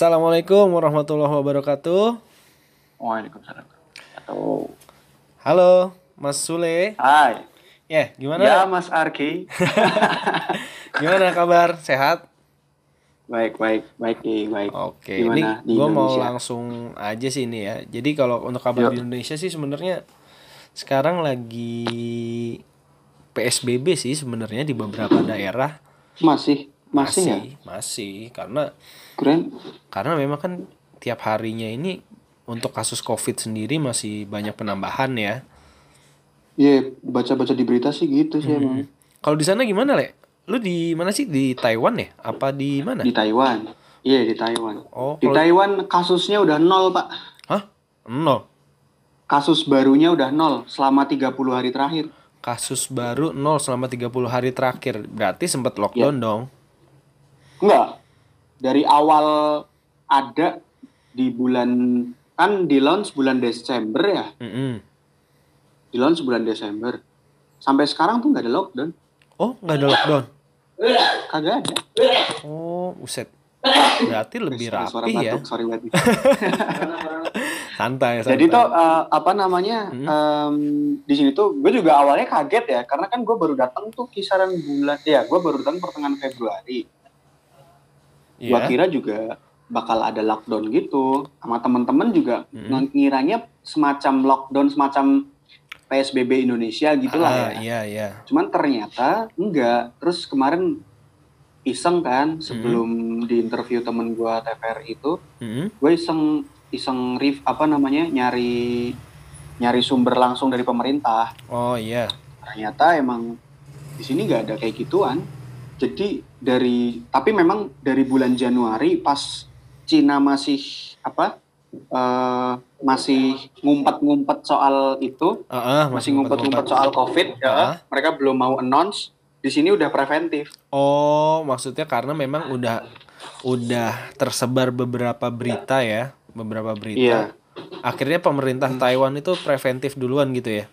Assalamualaikum warahmatullahi wabarakatuh. Waalaikumsalam. Halo, Mas Sule. Hai. Ya, gimana? Ya Mas Arki. Gimana kabar? Sehat? baik baik baik baik. Oke, Gimana ini gue mau langsung aja sih ini ya. Jadi kalau untuk kabar Yuk. di Indonesia sih sebenarnya sekarang lagi PSBB sih sebenarnya di beberapa daerah. Masih masih, ya. masih karena Keren. karena memang kan tiap harinya ini untuk kasus COVID sendiri masih banyak penambahan ya. Iya baca-baca di berita sih gitu sih emang. Hmm. Kalau di sana gimana, Le? Lu di mana sih? Di Taiwan ya? Apa di mana? Di Taiwan. Iya di Taiwan. Oh, Di kalau- Taiwan kasusnya udah nol pak. Hah? Nol. Kasus barunya udah nol selama 30 hari terakhir. Kasus baru nol selama 30 hari terakhir. Berarti sempat lockdown Iya. dong. Enggak. Dari awal ada di bulan kan di launch bulan Desember ya. Mm-mm. Di launch bulan Desember. Sampai sekarang tuh nggak ada lockdown. Oh, nggak ada lockdown. Kagak ada. Oh, uset. Berarti lebih Sorry, suara rapi ya. batuk, sorry banget. Santai, santai. Jadi tuh eh, apa namanya Hmm. em, di sini tuh gue juga awalnya kaget ya karena kan gue baru datang tuh kisaran bulan ya gue baru datang pertengahan Februari. Gue kira juga bakal ada lockdown gitu sama teman-teman juga Hmm. ngiranya semacam lockdown semacam PSBB Indonesia gitulah Ah, ya. iya, iya. Cuman ternyata enggak. Terus kemarin iseng kan Hmm. sebelum di interview temen gue TVRI itu Mm-mm. gue iseng iseng rif apa namanya nyari nyari sumber langsung dari pemerintah Oh, iya. ternyata emang di sini nggak ada kayak gituan jadi dari tapi memang dari bulan Januari pas Cina masih apa eh, masih ngumpet-ngumpet soal itu Ah, ah, masih ngumpet-ngumpet soal COVID ya Ah. mereka belum mau announce di sini udah preventif Oh, maksudnya karena memang udah udah tersebar beberapa berita ya, beberapa berita. iya Akhirnya pemerintah Taiwan itu preventif duluan gitu ya.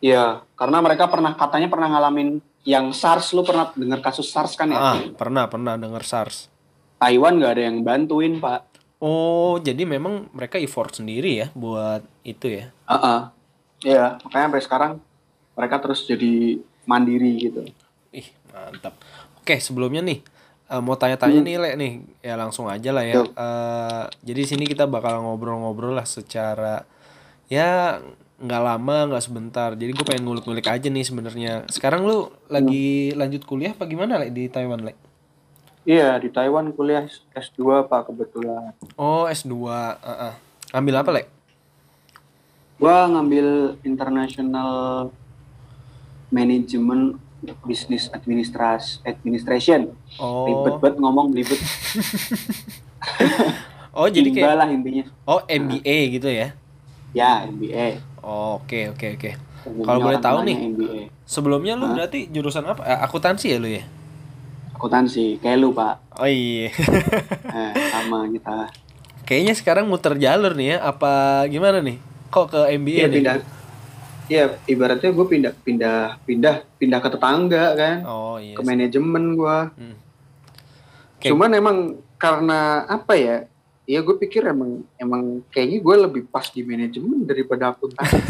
Iya karena mereka pernah katanya pernah ngalamin yang SARS lu pernah dengar kasus SARS kan ya Ah, pernah pernah dengar SARS. Taiwan nggak ada yang bantuin pak. Oh, jadi memang mereka effort sendiri ya buat itu ya. Heeh. Iya, makanya sampai sekarang mereka terus jadi mandiri gitu. Ih, mantap. Oke, sebelumnya nih eh, mau tanya-tanya nih, Le nih. Ya langsung aja lah ya. Eh, jadi di sini kita bakal ngobrol-ngobrol lah secara ya nggak lama, nggak sebentar. Jadi gue pengen ngulik-ngulik aja nih sebenarnya. Sekarang lu lagi lanjut kuliah apa gimana, Le, di Taiwan, Le? Iya, di Taiwan kuliah S2 pak kebetulan. Oh, S2. ah, ah. Ambil apa, Le? Gua ngambil International Management Business Administras Administration. Ribet Oh. banget ngomong ribet. Oh, jadi kayak lah intinya. Oh, MBA gitu ya. Ya, MBA. Oh, Oke, oke, oke. Kalau boleh tahu nih, MBA. sebelumnya lu berarti jurusan apa? Eh, akuntansi ya lu ya? Akuntansi, kayak lu pak. Oh iya. Eh, sama kita. Kayaknya sekarang muter jalur nih ya. Apa gimana nih? Kok ke MBA Iya nih? pindah. Iya, ibaratnya gue pindah pindah pindah pindah ke tetangga kan, Oh iya. ke manajemen gue. Hmm. Oke. Cuman emang karena apa ya? Ya gue pikir emang emang kayaknya gue lebih pas di manajemen daripada akuntansi.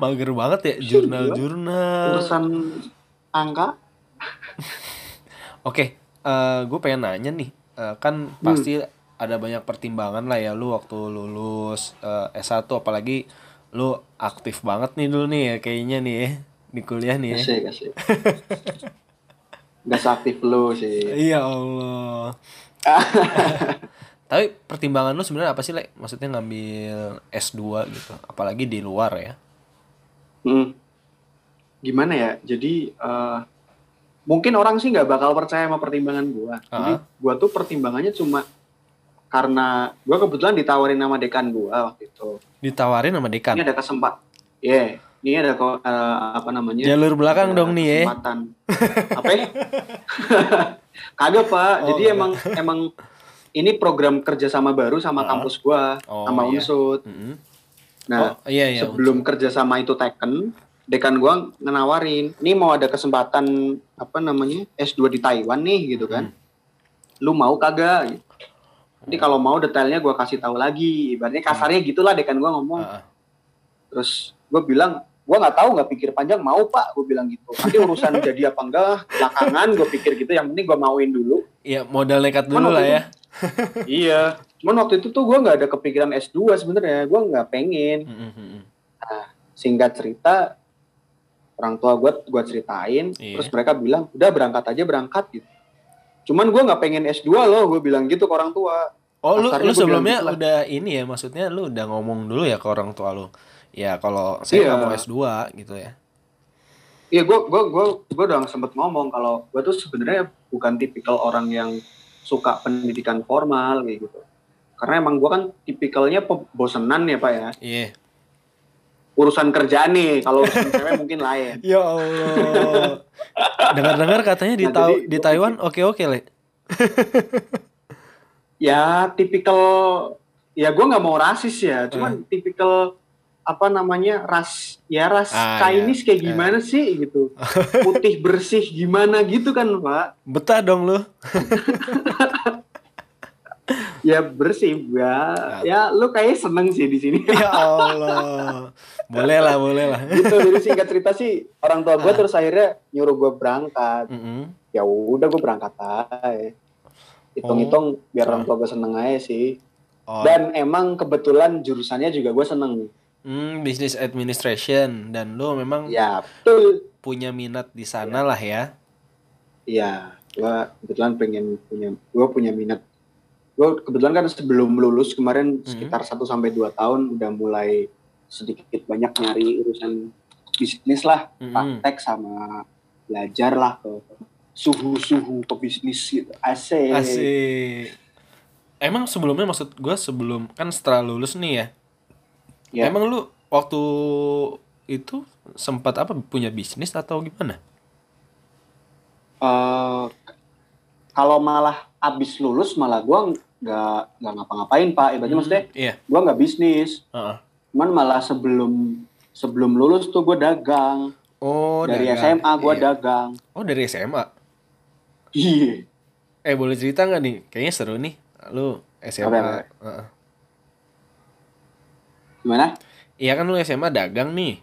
Mager banget ya jurnal-jurnal. Urusan angka. Oke, eh gue pengen nanya nih. Eh, kan pasti ada banyak pertimbangan lah ya lu waktu lulus eh, S1 apalagi lu aktif banget nih dulu nih ya kayaknya nih ya di kuliah nih ya. Kasih kasih. Gak seaktif lu sih. Iya Allah. Tapi pertimbangan lu sebenarnya apa sih, Le? Maksudnya ngambil S2 gitu, apalagi di luar ya. Hmm. Gimana ya? Jadi eh, mungkin orang sih nggak bakal percaya sama pertimbangan gua. Jadi Ah. gua tuh pertimbangannya cuma karena gua kebetulan ditawarin sama dekan gua waktu itu. Ditawarin sama dekan. Ini ada kesempat. Iya, ini ada eh, apa namanya? Jalur belakang ada dong nih ya. Kesempatan. apa ya? Kagak, Pak. Oh, Jadi kagak. emang emang ini program kerjasama baru sama Ah. kampus gua, Oh, sama iya. Unsud. Mm-mm. Nah, oh, iya iya. sebelum kerjasama itu taken, dekan gua ngenawarin, ini mau ada kesempatan apa namanya S2 di Taiwan nih gitu kan. lu mau kagak gitu. Nanti kalau mau detailnya gue kasih tahu lagi. Ibaratnya kasarnya gitulah dekan gue ngomong. Heeh. Terus gue bilang, gue nggak tahu nggak pikir panjang mau pak, gue bilang gitu. Nanti urusan jadi apa enggak belakangan gue pikir gitu. Yang penting gue mauin dulu. Iya, modal nekat dulu lah ya. iya. Cuman waktu itu tuh gue nggak ada kepikiran S2 sebenarnya. Gue nggak pengen. Mm. Singkat cerita, orang tua gue gue ceritain. Iya. Terus mereka bilang, udah berangkat aja berangkat gitu. Cuman gue nggak pengen S2 loh, gue bilang gitu ke orang tua. Oh, lu Kasarnya lu bilang sebelumnya gitu udah ini ya, maksudnya lu udah ngomong dulu ya ke orang tua lu. Ya kalau saya nggak mau S2 gitu ya. Iya, gue gue gue gue udah sempet ngomong kalau gue tuh sebenarnya bukan tipikal orang yang suka pendidikan formal kayak gitu. Karena emang gue kan tipikalnya bosenan ya pak ya. Iya. Urusan kerjaan nih, kalau urusan cewek mungkin lain. Ya Allah. Dengar-dengar katanya di Nah, jadi di Taiwan oke-oke, Le. Ya tipikal, ya gue nggak mau rasis ya. Cuman tipikal apa namanya ras ya ras Ah, Chinese kayak gimana sih gitu. Putih bersih gimana gitu kan pak. Betah dong lu. Ya bersih ya. Ya lu kayak seneng sih di sini. Ya Allah. Boleh lah, boleh lah. gitu jadi singkat cerita sih orang tua Ah. gue terus akhirnya nyuruh gue berangkat Mm-mm. ya udah gue berangkat aja hitung-hitung biar orang tua gue seneng aja sih Oh, dan emang kebetulan jurusannya juga gue seneng hmm, business administration dan lu memang ya betul punya minat di sana lah ya. ya gue kebetulan pengen punya gue punya minat gue kebetulan kan sebelum lulus kemarin sekitar 1 sampai dua tahun udah mulai sedikit banyak nyari urusan bisnis lah Mm-mm. praktek sama belajar lah ke suhu-suhu pebisnis gitu. Asik. Asik. Emang sebelumnya maksud gua sebelum kan setelah lulus nih ya. Ya. Emang lu waktu itu sempat apa punya bisnis atau gimana? Eh, kalau malah abis lulus malah gua nggak nggak ngapa-ngapain pak. Ibaratnya maksudnya Iya. gua nggak bisnis. Heeh. Cuman malah sebelum sebelum lulus tuh gue dagang. Oh, Dari dagang. SMA gua Iya. dagang. Oh, dari SMA. Iya. Eh, boleh cerita nggak nih? Kayaknya seru nih. Lu SMA. Apa, apa? Heeh. Gimana? Iya kan lu SMA dagang nih.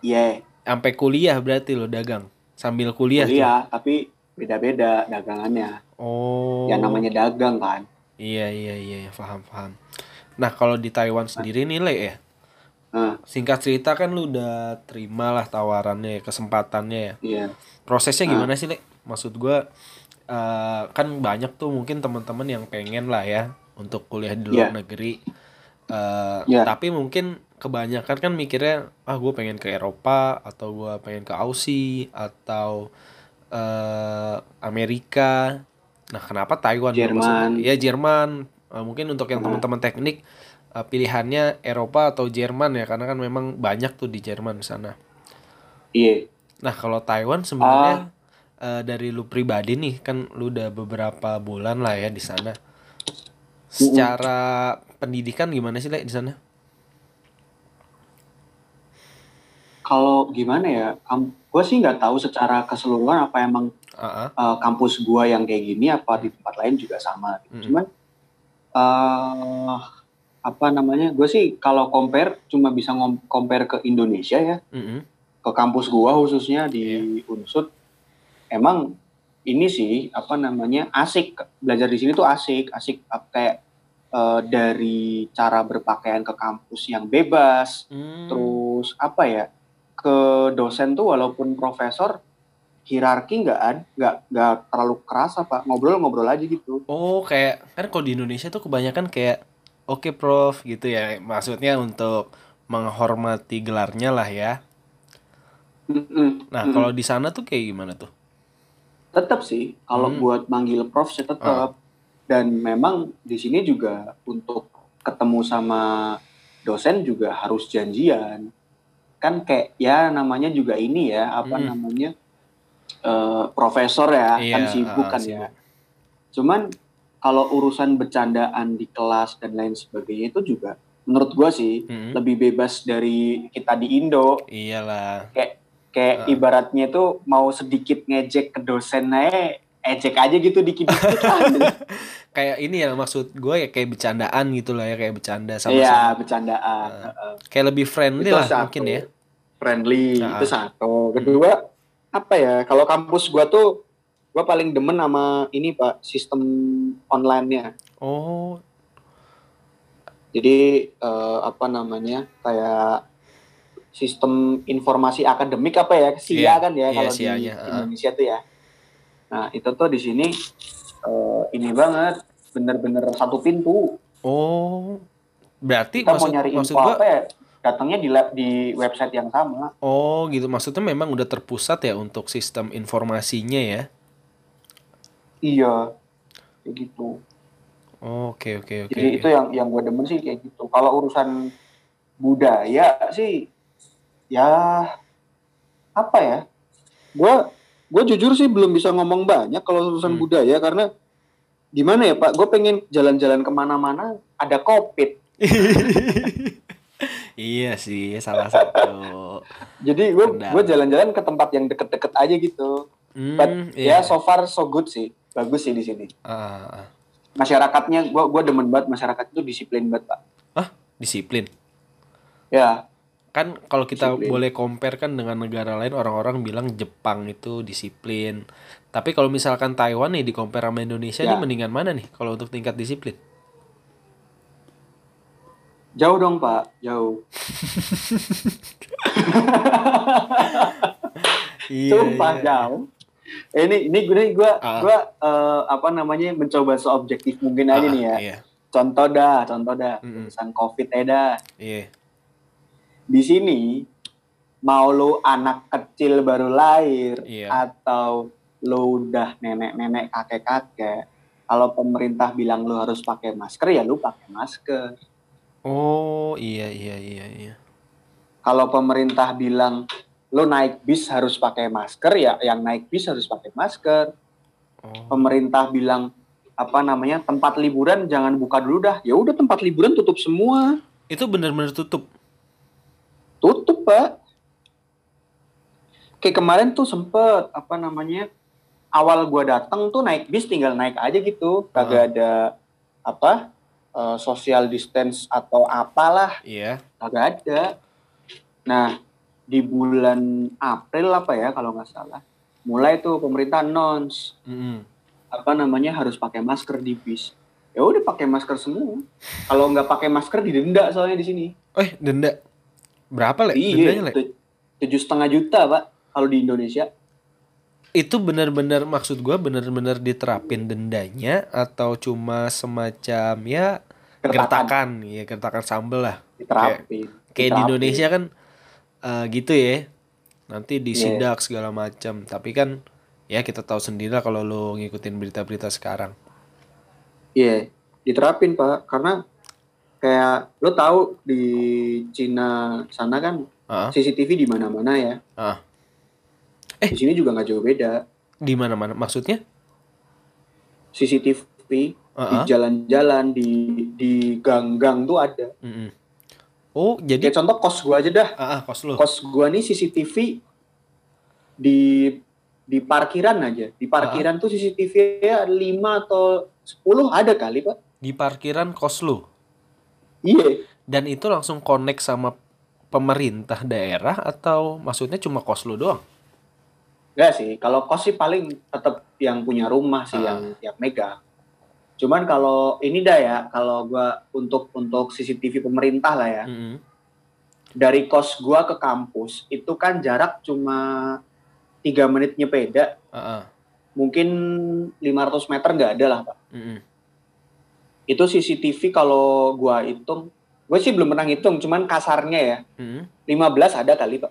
Iya. Sampai kuliah berarti lu dagang. Sambil kuliah. tuh. Kuliah tapi beda-beda dagangannya. Oh. Ya namanya dagang kan. Iya, iya, iya, iya, paham, paham. Nah, kalau di Taiwan sendiri nih, Le, ya. Nah, Singkat cerita kan lu udah terima lah tawarannya, kesempatannya ya. iya. Prosesnya gimana sih, Le? Maksud gua eh, kan banyak tuh mungkin teman-teman yang pengen lah ya untuk kuliah di luar Iya. negeri. Eh, Iya. Tapi mungkin kebanyakan kan mikirnya, ah gue pengen ke Eropa atau gua pengen ke Aussie atau eh, Amerika. Nah, kenapa Taiwan? Jerman. Ya Jerman. Eh, mungkin untuk yang Nah. teman-teman teknik eh, pilihannya Eropa atau Jerman ya, karena kan memang banyak tuh di Jerman sana. Iya. Nah, kalau Taiwan sebenarnya eh, dari lu pribadi nih, kan lu udah beberapa bulan lah ya di sana. Secara pendidikan gimana sih, Le, di sana? Kalau gimana ya? gue sih nggak tahu secara keseluruhan apa emang ah. uh, kampus gua yang kayak gini apa di tempat lain juga sama. Mm. Cuman uh, apa namanya? Gue sih kalau compare cuma bisa ngom- compare ke Indonesia ya, Mm-mm. ke kampus gua khususnya di Iya. Unsud. Emang ini sih apa namanya asik belajar di sini tuh asik, asik kayak uh, dari cara berpakaian ke kampus yang bebas, Hmm. terus apa ya ke dosen tuh walaupun profesor hierarki nggak ad nggak nggak terlalu keras apa ngobrol-ngobrol aja gitu Oh, kayak kan kalau di Indonesia tuh kebanyakan kayak oke, Prof gitu ya. Maksudnya untuk menghormati gelarnya lah ya. Nah, kalau di sana tuh kayak gimana tuh? tetap sih kalau Hmm. buat manggil prof sih tetap dan memang di sini juga untuk ketemu sama dosen juga harus janjian kan kayak ya namanya juga ini ya apa Hmm. namanya eh, profesor ya kan Iya, sibuk ah, kan sibuk. ya Cuman kalau urusan bercandaan di kelas dan lain sebagainya itu juga menurut gua sih Mm-mm. lebih bebas dari kita di Indo. Iyalah. Kayak kayak Ah. ibaratnya itu mau sedikit ngejek ke dosen aja ecek aja gitu dikit-dikit lah. kayak ini ya maksud gue ya kayak bercandaan gitu lah ya kayak bercanda sama Iya, bercandaan. Heeh. kayak lebih friendly Itu lah satu. mungkin ya Friendly, Nah. itu satu. Kedua, apa ya? Kalau kampus gua tuh gua paling demen sama ini, Pak, sistem online-nya. oh Jadi eh, apa namanya? Kayak sistem informasi akademik apa ya? SIA Iya, kan ya iya, kalau di. Indonesia tuh ya. Nah, itu tuh di sini eh, ini banget, bener-bener satu pintu. oh berarti Kita maksud mau nyari maksud info apa ya? Datangnya di lab, di website yang sama. oh gitu maksudnya memang udah terpusat ya untuk sistem informasinya ya Iya, kayak gitu. oke oke oke Jadi itu yang yang gue demen sih kayak gitu. Kalau urusan budaya sih, ya apa ya? Gue gue jujur sih belum bisa ngomong banyak kalau urusan Hmm. budaya karena gimana ya Pak? Gue pengen jalan-jalan ke mana-mana ada covid. iya sih salah satu Jadi gue gue jalan-jalan ke tempat yang deket-deket aja gitu. But hmm, ya so far so good sih, bagus sih di sini. Ah. Masyarakatnya gue gue demen banget masyarakat itu disiplin banget Pak. ah disiplin Ya kan kalau kita Disiplin. boleh compare kan dengan negara lain orang-orang bilang Jepang itu disiplin tapi kalau misalkan Taiwan nih di compare sama Indonesia Ya. ini mendingan mana nih kalau untuk tingkat disiplin jauh dong Pak, jauh. iya, Sumpah iya. jauh. Eh, ini ini gue gue Ah. gue eh, apa namanya mencoba seobjektif mungkin aja Ah, nih ya. iya Contoh dah, contoh dah. Mm-mm. Urusan covid aja dah. iya Di sini mau lu anak kecil baru lahir Iya. atau lu udah nenek-nenek kakek-kakek, kalau pemerintah bilang lu harus pakai masker ya lu pakai masker. oh iya iya iya iya Kalau pemerintah bilang lu naik bis harus pakai masker ya yang naik bis harus pakai masker. oh pemerintah bilang apa namanya tempat liburan jangan buka dulu dah ya udah tempat liburan tutup semua itu benar-benar tutup tutup pak kayak kemarin tuh sempet apa namanya awal gua datang tuh naik bis tinggal naik aja gitu kagak ada apa eh, social distance atau apalah iya kagak ada nah di bulan April apa ya kalau nggak salah mulai tuh pemerintah announce Mm-mm. apa namanya harus pakai masker di bis. Ya udah pakai masker semua. Kalau nggak pakai masker didenda soalnya di sini. eh denda berapa le Iya, tujuh setengah juta pak kalau di Indonesia. itu benar-benar maksud gua benar-benar diterapin dendanya atau cuma semacam ya Gertakan ya gertakan sambel lah diterapin. kayak di Diterapin. Indonesia kan eh, gitu ya nanti Iya. disidak segala macam tapi kan ya kita tahu sendiri lah kalau lo ngikutin berita-berita sekarang Iya, diterapin pak karena kayak lo tahu di Cina sana kan ah CCTV di mana-mana ya. ah Di sini juga nggak jauh beda. di mana-mana maksudnya CCTV di Ah, ah. jalan-jalan di di gang-gang tuh ada. Mm-mm. oh jadi Kayak contoh kos gua aja dah. ah, ah, kos lo kos gua nih CCTV di di parkiran aja. Di parkiran tuh CCTV ya 5 atau 10 ada kali, Pak. di parkiran kos lo Iya. dan itu langsung connect sama pemerintah daerah atau maksudnya cuma kos lo doang Enggak sih, kalau kos sih paling tetap yang punya rumah sih Ah. yang yang megang. Cuman kalau ini dah ya, kalau gua untuk untuk CCTV pemerintah lah ya. Mm-mm. Dari kos gua ke kampus itu kan jarak cuma tiga menit nyepeda, Ah, ah. mungkin 500 meter nggak ada lah, Pak. Mm-mm. Itu CCTV kalau gua hitung gue sih belum pernah ngitung cuman kasarnya ya Mm-mm. 15 ada kali pak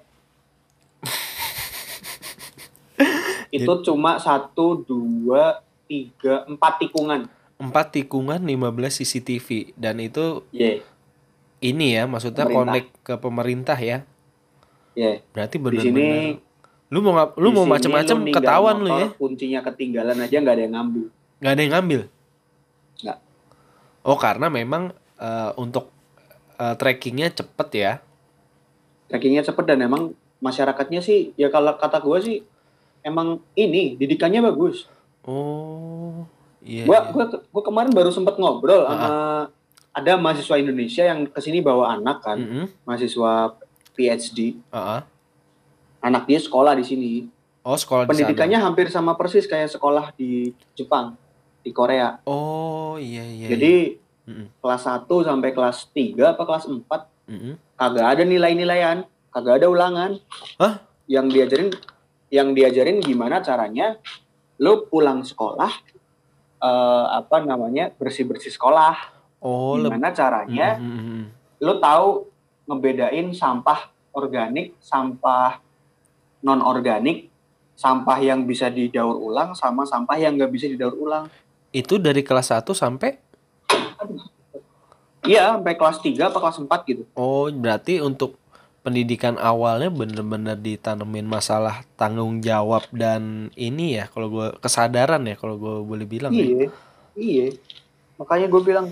itu cuma satu dua tiga empat tikungan empat tikungan 15 CCTV dan itu Iya, ini ya maksudnya Pemerintah. connect ke pemerintah ya iya. berarti Di benar-benar sini lu mau ngap- lu di mau macam-macam ketahuan lu ya Kuncinya ketinggalan aja nggak ada yang ngambil. nggak ada yang ngambil Nggak. Oh karena memang eh, untuk eh, trackingnya cepet ya Trackingnya cepet dan emang masyarakatnya sih ya kalau kata gua sih emang ini didikannya bagus. Oh, iya. Gua, iya. gua, gua kemarin baru sempat ngobrol Ah, sama ada mahasiswa Indonesia yang ke sini bawa anak kan, Mm-mm. mahasiswa PhD. Ah, ah. Anak dia sekolah di sini. Oh, sekolah di sana. Pendidikannya hampir sama persis kayak sekolah di Jepang, di Korea. Oh, iya iya. Jadi Mm-mm. kelas 1 sampai kelas 3 apa kelas 4 Mm-mm. kagak ada nilai-nilaian, kagak ada ulangan. Hah? Yang diajarin yang diajarin gimana caranya lu pulang sekolah eh, apa namanya bersih-bersih sekolah. Oh, gimana caranya lu tahu ngebedain sampah organik, sampah non organik, sampah yang bisa didaur ulang sama sampah yang nggak bisa didaur ulang. Itu dari kelas 1 sampai Iya, sampai kelas 3 apa kelas 4 gitu. Oh, berarti untuk pendidikan awalnya bener-bener ditanemin masalah tanggung jawab dan ini ya kalau gue kesadaran ya kalau gue boleh bilang ya. Iya, iya. Makanya gue bilang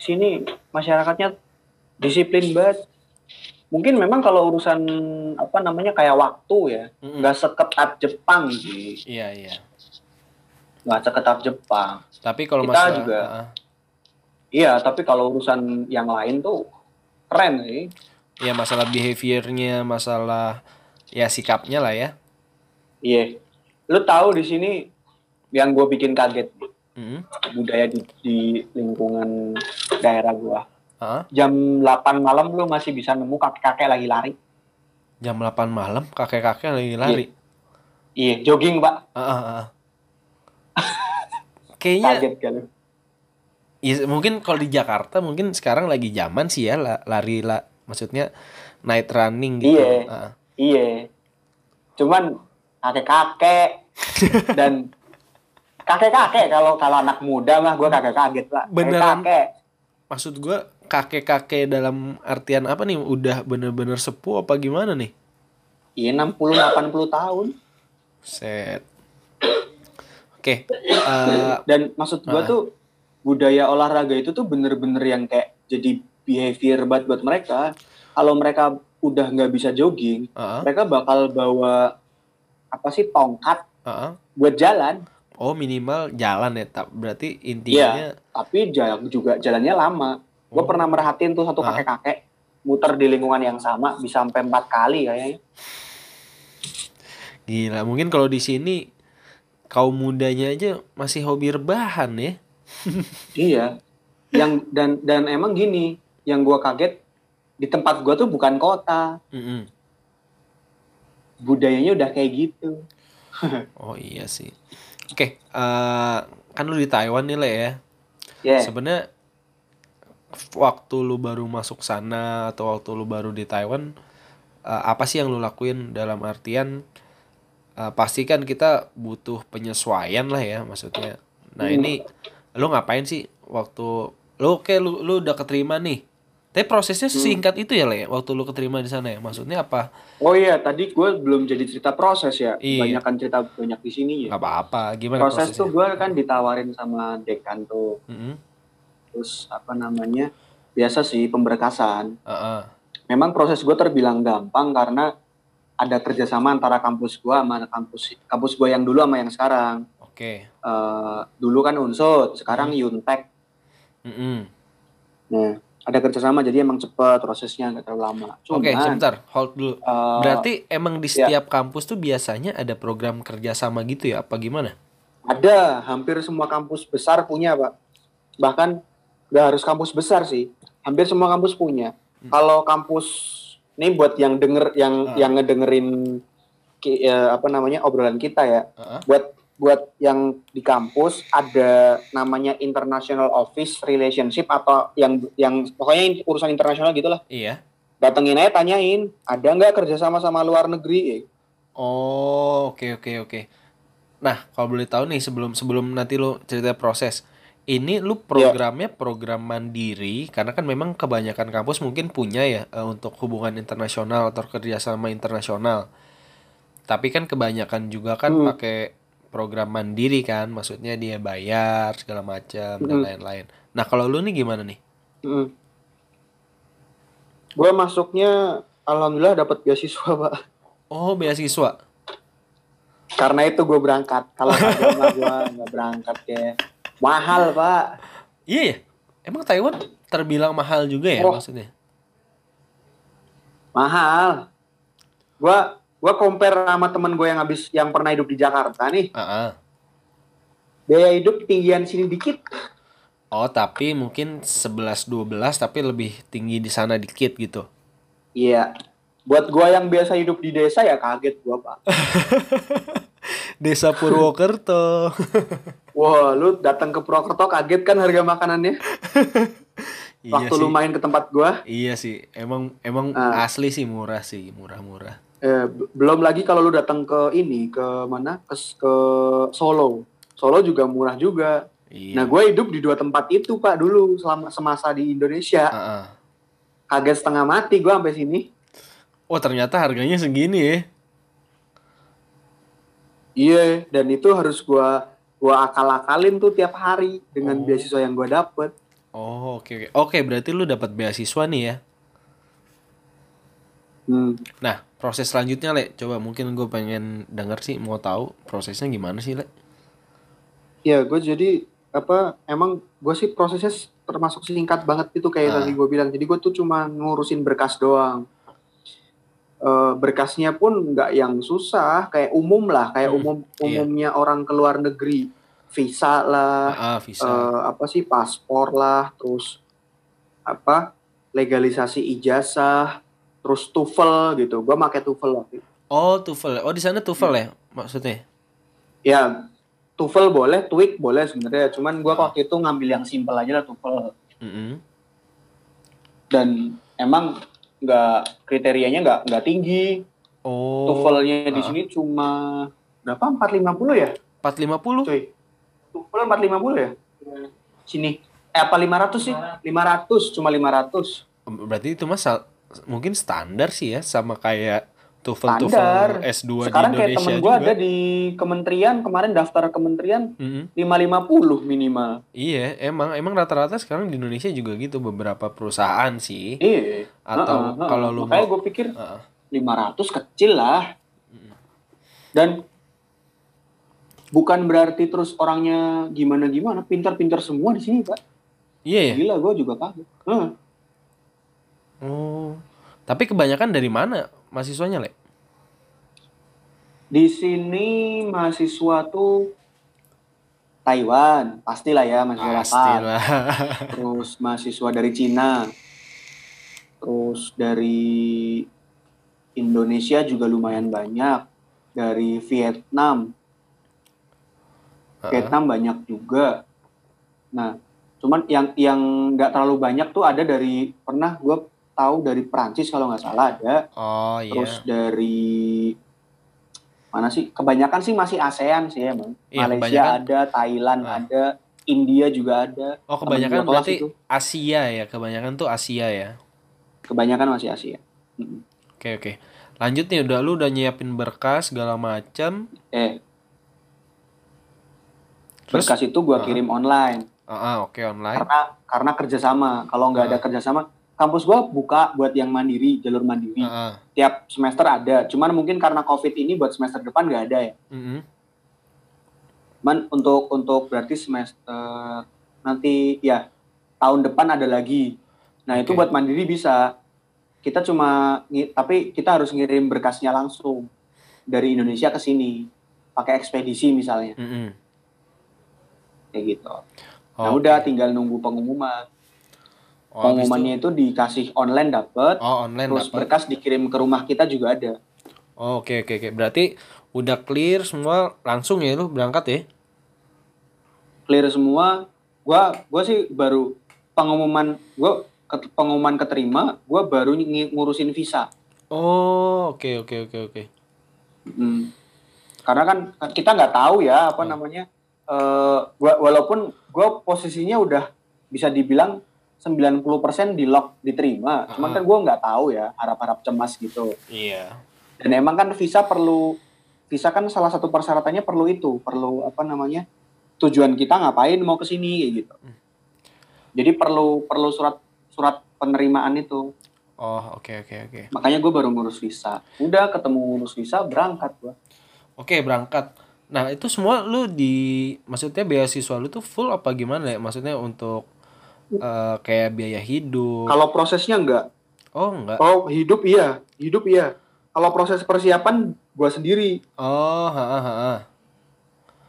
sini masyarakatnya disiplin banget. Mungkin memang kalau urusan apa namanya kayak waktu ya, nggak seketat Jepang sih, Iya iya. Nggak seketat Jepang. Tapi kalau Kita masalah juga. ah, Iya, tapi kalau urusan yang lain tuh keren sih. ya masalah behaviornya, masalah ya sikapnya lah ya. Iya. Lu tahu di sini yang gue bikin kaget Mm-mm. budaya di, di lingkungan daerah gua. Ah, Jam 8 malam lu masih bisa nemu kakek-kakek lagi lari. jam 8 malam kakek-kakek lagi lari. Iya, jogging, Pak. Ah, ah. Kayaknya Kaget kan ya, mungkin kalau di Jakarta mungkin sekarang lagi zaman sih ya la- lari lah maksudnya night running gitu. Iya. Ah. Iya. Cuman kakek-kakek dan kakek-kakek kalau kalau anak muda mah gua kagak kaget, Pak. Beneran? Kakek. Maksud gua kakek-kakek dalam artian apa nih? Udah bener-bener sepuh apa gimana nih? Iya 60 80 tahun. Set. Oke. eh, Dan maksud gua Ah. tuh budaya olahraga itu tuh bener-bener yang kayak jadi behavior buat buat mereka. Kalau mereka udah nggak bisa jogging, ah, mereka bakal bawa apa sih tongkat ah. buat jalan. Oh minimal jalan ya. Tak berarti intinya. Tapi jalan juga jalannya lama. Gue Oh. pernah merhatiin tuh satu kakek-kakek muter di lingkungan yang sama bisa sampai empat kali kayaknya. Gila. Mungkin kalau di sini kaum mudanya aja masih hobi rebahan ya. Iya. Yang dan dan emang gini, yang gua kaget di tempat gua tuh bukan kota, Mm-mm. budayanya udah kayak gitu. Oh iya sih. Oke. eh, kan lu di Taiwan nih lah ya. Ya. Sebenarnya waktu lu baru masuk sana atau waktu lu baru di Taiwan eh, apa sih yang lu lakuin dalam artian eh, pasti kan kita butuh penyesuaian lah ya maksudnya. Nah, Hmm. ini lu ngapain sih waktu lu oke lu lu udah keterima nih. Tapi prosesnya Hmm. singkat itu ya lah ya waktu lu keterima di sana ya. Maksudnya apa? Oh iya, tadi gue belum jadi cerita proses ya. Iya. Banyak kan cerita banyak di sini ya. Gak apa-apa. Gimana Proses prosesnya? tuh gue kan ditawarin sama dekan tuh, Mm-mm. terus apa namanya? Biasa sih pemberkasan. Ah, ah. Memang proses gue terbilang gampang karena ada kerjasama antara kampus gue sama kampus kampus gue yang dulu sama yang sekarang. Oke. Eh, dulu kan Unsud, sekarang Hmm. Yuntek. Mm-mm. Nah, ada kerjasama jadi emang cepet prosesnya nggak terlalu lama. Oke, sebentar, hold dulu. eh, Berarti emang di ya. setiap kampus tuh biasanya ada program kerjasama gitu ya? Apa gimana? ada hampir semua kampus besar punya pak. Bahkan nggak harus kampus besar sih, hampir semua kampus punya. Hmm. Kalau kampus ini buat yang denger yang Ah. yang ngedengerin ki- ya, apa namanya obrolan kita ya. Heeh. Buat buat yang di kampus ada namanya International Office Relationship atau yang yang pokoknya urusan internasional gitulah. Iya. Datengin aja tanyain, ada nggak kerjasama sama luar negeri? Oh, oke oke oke. Nah, kalau boleh tahu nih sebelum sebelum nanti lu cerita proses. Ini lu programnya program mandiri karena kan memang kebanyakan kampus mungkin punya ya eh, untuk hubungan internasional atau kerjasama internasional. Tapi kan kebanyakan juga kan Hmm. pakai program mandiri kan, maksudnya dia bayar segala macam dan Hmm. lain-lain. Nah, kalau lu nih gimana nih? Mm. Gue masuknya alhamdulillah dapat beasiswa pak. Oh, beasiswa. Karena itu gue berangkat. Kalau gue nggak berangkat ya. Mahal pak. Iya ya. Emang Taiwan terbilang mahal juga ya Oh. maksudnya? Mahal. Gue gue compare sama temen gue yang habis yang pernah hidup di Jakarta nih. Ah, ah. Biaya hidup tinggian sini dikit. Oh, tapi mungkin 11 12 tapi lebih tinggi di sana dikit gitu. Iya. Buat gue yang biasa hidup di desa ya kaget gue pak. Desa Purwokerto. Wah, lu datang ke Purwokerto kaget kan harga makanannya? iya Waktu sih. lu main ke tempat gua. Iya sih. Emang emang Ah. asli sih murah sih, murah-murah. Eh, belum lagi kalau lu datang ke ini, ke mana? Ke, ke Solo. Solo juga murah juga. Iya. Nah, gue hidup di dua tempat itu, Pak, dulu selama semasa di Indonesia. Ah, ah. Kaget setengah mati gua sampai sini. Oh, ternyata harganya segini ya. Iya, dan itu harus gua gua akal-akalin tuh tiap hari dengan Oh. beasiswa yang gua dapet. Oh, oke oke. Oke, berarti lu dapat beasiswa nih ya. Hmm. Nah, proses selanjutnya, Le. Coba mungkin gue pengen denger sih, mau tahu prosesnya gimana sih, Le? Ya, gue jadi apa? Emang gue sih prosesnya termasuk singkat banget itu kayak Ah. tadi gue bilang. Jadi gue tuh cuma ngurusin berkas doang. Eh, berkasnya pun nggak yang susah, kayak umum lah, kayak Hmm, umum iya. umumnya orang ke luar negeri, visa lah, Ah, ah, visa. eh, apa sih paspor lah, terus apa legalisasi ijazah, terus TOEFL gitu. Gue pakai TOEFL waktu itu. Oh, TOEFL. Oh, di sana TOEFL ya maksudnya? Ya, TOEFL boleh, TOEIC boleh sebenarnya. Cuman gue Ah. waktu itu ngambil yang simpel aja lah TOEFL. Mm-mm. dan emang nggak kriterianya nggak nggak tinggi. Oh. TOEFL-nya di ah. sini cuma berapa? 450 ya? 450? cuy. TOEFL 450 ya? Sini. Eh apa 500 sih? 500 cuma 500 Berarti itu mas sal- mungkin standar sih ya sama kayak TOEFL Standar. TOEFL S2 sekarang di kayak Indonesia temen gue ada di kementerian kemarin daftar kementerian Mm-mm. 550 minimal Iya, emang emang rata-rata sekarang di Indonesia juga gitu beberapa perusahaan sih. iya Atau Heeh, heeh. kalau lu mau- gue pikir Heeh. 500 kecil lah. Dan bukan berarti terus orangnya gimana-gimana, pintar-pintar semua di sini, Pak. Iya ya. Gila, gue juga kaget. Heeh. Oh. Tapi kebanyakan dari mana mahasiswanya, Le? Di sini mahasiswa tuh Taiwan, pastilah ya mahasiswa. Pastilah. Terus mahasiswa dari Cina. Terus dari Indonesia juga lumayan banyak. Dari Vietnam, Heeh. Vietnam banyak juga. Nah, cuman yang yang nggak terlalu banyak tuh ada dari pernah gue tahu dari Prancis kalau nggak salah ada. Oh iya. Terus dari mana sih? Kebanyakan sih masih ASEAN sih emang. Iya, Malaysia ada, Thailand Ah. ada, India juga ada. Oh kebanyakan gua berarti itu. Asia ya, kebanyakan tuh Asia ya. Kebanyakan masih Asia. Oke oke. Lanjut nih udah lu udah nyiapin berkas segala macam. Eh, Terus berkas itu gue Ah. kirim online Ah, ah, oke online. karena karena kerjasama. Kalau nggak ada Ah. kerjasama, kampus gue buka buat yang mandiri, jalur mandiri. Ah. tiap semester ada. Cuman mungkin karena COVID ini buat semester depan nggak ada ya. Mm-mm. Cuman untuk untuk berarti semester nanti ya tahun depan ada lagi. Nah itu Oke. buat mandiri bisa. Kita cuma tapi kita harus ngirim berkasnya langsung dari Indonesia ke sini pakai ekspedisi misalnya Mm-mm. kayak gitu. Nah udah tinggal nunggu pengumuman. Oh, Pengumumannya itu dikasih online dapet, Oh online terus dapat. berkas dikirim ke rumah kita juga ada. Oh, oke oke oke. Berarti udah clear semua langsung ya lu berangkat ya? clear semua gua gua sih baru pengumuman gua ke- pengumuman keterima gua baru ng- ngurusin visa Oh oke oke oke oke. Hmm. karena kan kita nggak tahu ya apa Hmm. namanya eh gua walaupun gua posisinya udah bisa dibilang 90% di lock diterima cuman Ah. kan gua nggak tahu ya harap-harap cemas gitu Iya. dan emang kan visa perlu visa kan salah satu persyaratannya perlu itu perlu apa namanya tujuan kita ngapain mau ke sini kayak gitu jadi perlu perlu surat surat penerimaan itu Oh oke oke oke. makanya gue baru ngurus visa udah ketemu ngurus visa berangkat gue Oke, berangkat. Nah, itu semua lu di maksudnya beasiswa lu tuh full apa gimana ya? Maksudnya untuk eh, kayak biaya hidup. Kalau prosesnya enggak. Oh, enggak. Oh, hidup iya, hidup iya. Kalau proses persiapan gua sendiri. Oh, ha ha ha.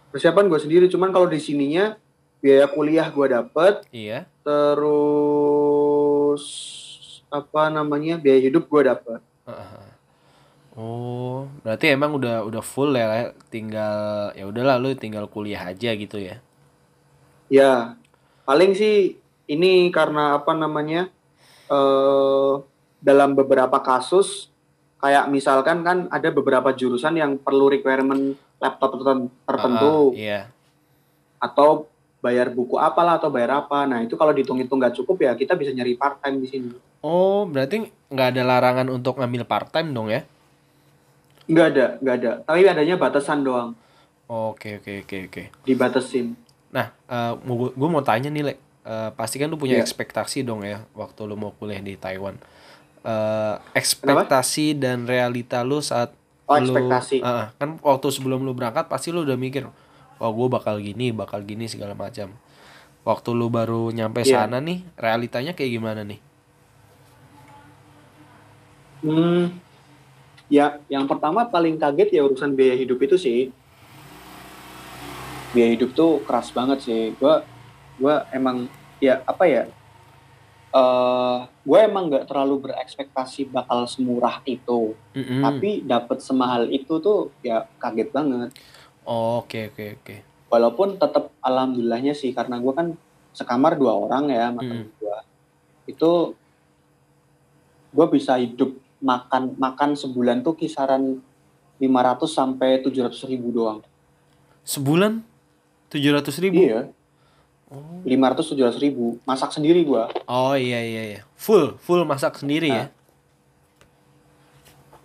Persiapan gua sendiri, cuman kalau di sininya biaya kuliah gua dapet, Iya. terus apa namanya? biaya hidup gua dapet. Oh, berarti emang udah udah full ya, tinggal ya udahlah lu tinggal kuliah aja gitu ya. Ya, paling sih ini karena apa namanya? eh dalam beberapa kasus kayak misalkan kan ada beberapa jurusan yang perlu requirement laptop terten- tertentu Ah, ah, iya. atau bayar buku apalah atau bayar apa. Nah, itu kalau dihitung-hitung nggak cukup ya kita bisa nyari part time di sini. Oh, berarti nggak ada larangan untuk ngambil part time dong ya? Nggak ada, nggak ada. Tapi adanya batasan doang, Oke, oke, oke, oke. dibatasin. Nah, gue mau tanya nih, Le. Eh, pasti kan lu punya Iya. ekspektasi dong ya waktu lu mau kuliah di Taiwan. Eh, ekspektasi dan realita lu saat Oh, lu ekspektasi. Ah. kan waktu sebelum lu berangkat pasti lu udah mikir, wah gue bakal gini, bakal gini segala macam. Waktu lu baru nyampe Iya. sana nih, realitanya kayak gimana nih? Hmm, ya, yang pertama paling kaget ya urusan biaya hidup itu sih. Biaya hidup tuh keras banget sih. Gua, gua emang ya apa ya? eh gue emang nggak terlalu berekspektasi bakal semurah itu, Mm-mm. tapi dapat semahal itu tuh ya kaget banget. Oke, oke, oke. Walaupun tetap alhamdulillahnya sih karena gue kan sekamar dua orang ya sama Mm. gue. Itu gue bisa hidup makan makan sebulan tuh kisaran 500 sampai 700 ribu doang. Sebulan 700 ribu? Iya, Oh. 500 700 ribu. Masak sendiri gue. Oh iya iya iya. Full, full masak sendiri ya.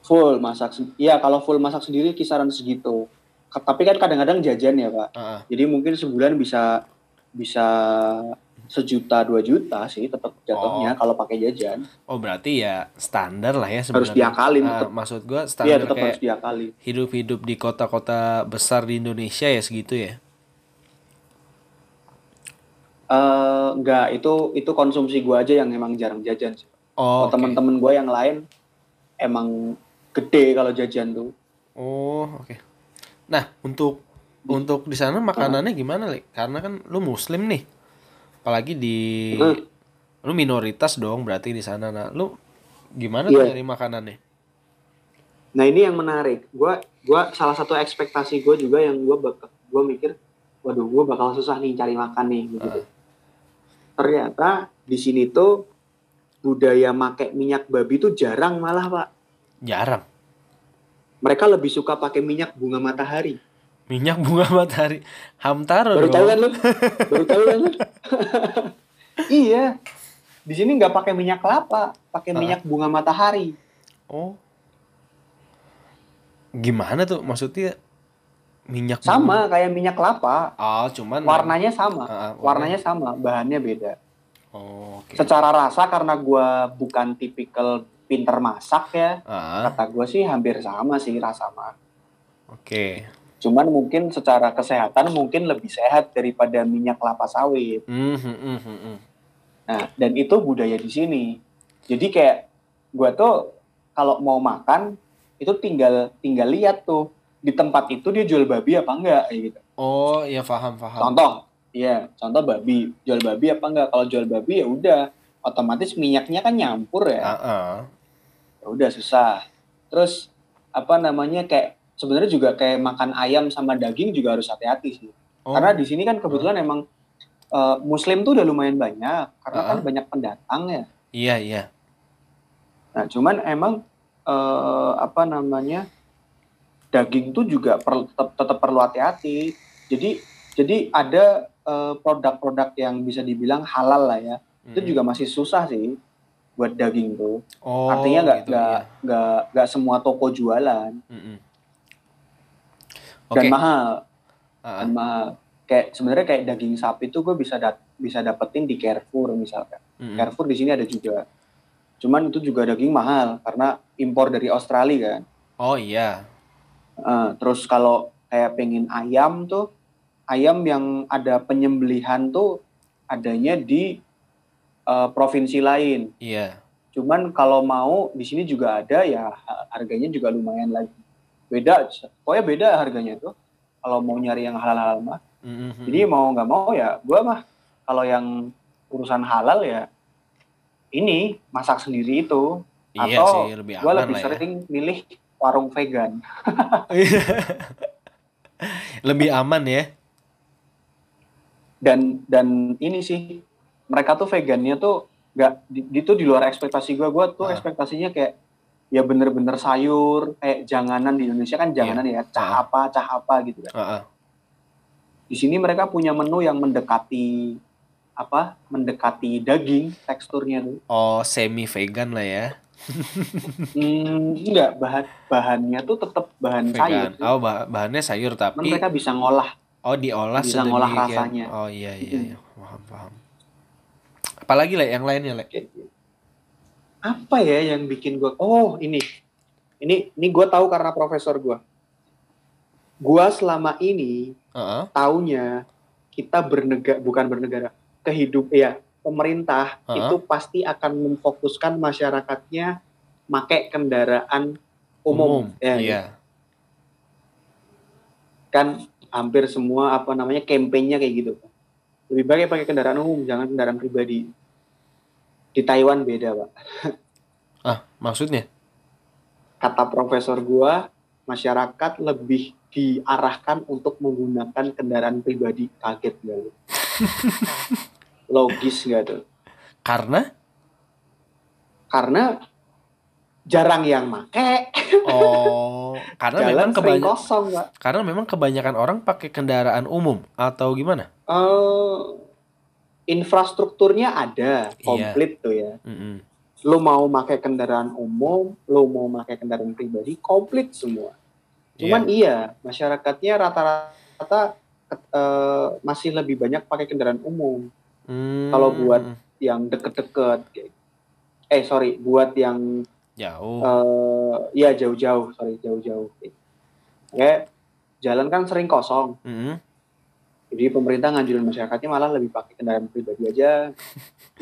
Full masak. Iya, kalau full masak sendiri kisaran segitu. Tapi kan kadang-kadang jajan ya, Pak. Ah, ah. Jadi mungkin sebulan bisa bisa sejuta dua juta sih tetap jatuhnya kalau pakai jajan. Oh berarti ya standar lah ya Harus sebenarnya. diakalin Ah, tetap. maksud gua Iya, standar tetap kayak harus hidup-hidup di kota-kota besar di Indonesia ya segitu ya. Eh enggak, itu itu konsumsi gua aja yang emang jarang jajan sih. Oh, Kalau oke. teman-teman gua yang lain emang gede kalau jajan tuh. Oh, oke. Nah, untuk untuk di sana makanannya gimana, Le? Karena kan lu muslim nih. Apalagi di Hmm. lu minoritas dong berarti di sana. Nah, lu gimana tuh Iya. nyari makanannya? Nah, ini yang menarik. Gua gua salah satu ekspektasi gua juga yang gua bakal gua mikir, waduh, gua bakal susah nih cari makan nih gitu. Heeh. Ternyata di sini tuh budaya make minyak babi tuh jarang malah, Pak. Jarang. Mereka lebih suka pakai minyak bunga matahari. Minyak bunga matahari. Hamtaro Baru tahu kan lu? Baru tahu kan lu? iya. Di sini nggak pakai minyak kelapa, pakai Ah. minyak bunga matahari. Oh. Gimana tuh maksudnya minyak Sama kayak minyak kelapa, Oh, cuman warnanya sama. Ah, Warnanya sama, bahannya beda. Oh, oke. Secara rasa karena gua bukan tipikal pinter masak ya, Ah, kata gua sih hampir sama sih rasa mah. oke. Cuman mungkin secara kesehatan mungkin lebih sehat daripada minyak kelapa sawit. Hmm, hmm, hmm, hmm, hmm. Nah, dan itu budaya di sini. Jadi kayak gua tuh kalau mau makan itu tinggal tinggal lihat tuh di tempat itu dia jual babi apa enggak kayak gitu. Oh, ya paham, paham. Contoh, iya, contoh babi, jual babi apa enggak? Kalau jual babi ya udah otomatis minyaknya kan nyampur ya. Ah. Ya udah susah. Terus apa namanya kayak sebenarnya juga kayak makan ayam sama daging juga harus hati-hati sih. Oh, Karena di sini kan kebetulan emang eh, muslim tuh udah lumayan banyak karena kan Ah. banyak pendatang ya. iya, iya. Nah, cuman emang eh, apa namanya daging tuh juga perlu tetap, tetap perlu hati-hati. Jadi jadi ada eh, produk-produk yang bisa dibilang halal lah ya. Itu Hmm. juga masih susah sih buat daging tuh. Oh, Artinya nggak gitu, nggak iya. nggak nggak semua toko jualan Mm-mm. dan Oke. mahal Ah, ah. dan mahal. Kayak sebenarnya kayak daging sapi tuh gue bisa dat bisa dapetin di Carrefour misalkan. Mm-mm. Carrefour di sini ada juga. Cuman itu juga daging mahal karena impor dari Australia kan. Oh iya. Eh, terus kalau kayak pengen ayam tuh, ayam yang ada penyembelihan tuh adanya di eh, provinsi lain. Iya. Cuman kalau mau di sini juga ada ya ha- harganya juga lumayan lagi. Beda, pokoknya beda harganya tuh. Kalau mau nyari yang halal-halal mah. Mhm. Jadi mau nggak mau ya gua mah kalau yang urusan halal ya ini masak sendiri itu. iya atau sih lebih Gua lebih ya. sering milih warung vegan. lebih aman ya. Dan dan ini sih mereka tuh vegannya tuh nggak di- itu di luar ekspektasi gua. Gua tuh Ah. ekspektasinya kayak ya bener-bener sayur kayak janganan di Indonesia kan janganan ya cah Ah. apa cah apa gitu kan. Heeh. Di sini mereka punya menu yang mendekati apa? Mendekati daging teksturnya tuh. Oh, semi vegan lah ya. Hmm, enggak bahan bahannya tuh tetap bahan sayur. Vegan. Oh, bah- bahannya sayur tapi mereka bisa ngolah. oh diolah bisa ngolah rasanya. Oh iya iya iya. Paham paham. Apalagi lah yang lainnya, gitu. Apa ya yang bikin gua Oh, ini. Ini ini gua tahu karena profesor gua. Gua selama ini Heeh. taunya kita bernegara bukan bernegara, kehidup ya pemerintah Heeh. itu pasti akan memfokuskan masyarakatnya make kendaraan umum, Ya, Iya. kan hampir semua apa namanya kampanyenya kayak gitu lebih baik pakai kendaraan umum jangan kendaraan pribadi di Taiwan beda pak Ah, maksudnya? kata profesor gua masyarakat lebih diarahkan untuk menggunakan kendaraan pribadi kaget gak lu logis gak tuh Karena karena jarang yang make oh, karena jalan memang kebanyakan kosong pak karena memang kebanyakan orang pakai kendaraan umum atau gimana? Eh, infrastrukturnya ada Iya. komplit tuh ya Mm-mm. lo mau pakai kendaraan umum, lo mau pakai kendaraan pribadi, komplit semua. Cuman iya, masyarakatnya rata-rata eh, masih lebih banyak pakai kendaraan umum Hmm, kalau buat- yang deket-deket. Eh sorry, buat yang jauh. eh ya jauh-jauh, sorry jauh-jauh. Kayak jalan kan sering kosong, Mm-mm. jadi pemerintah nganjurin masyarakatnya malah lebih pakai kendaraan pribadi aja.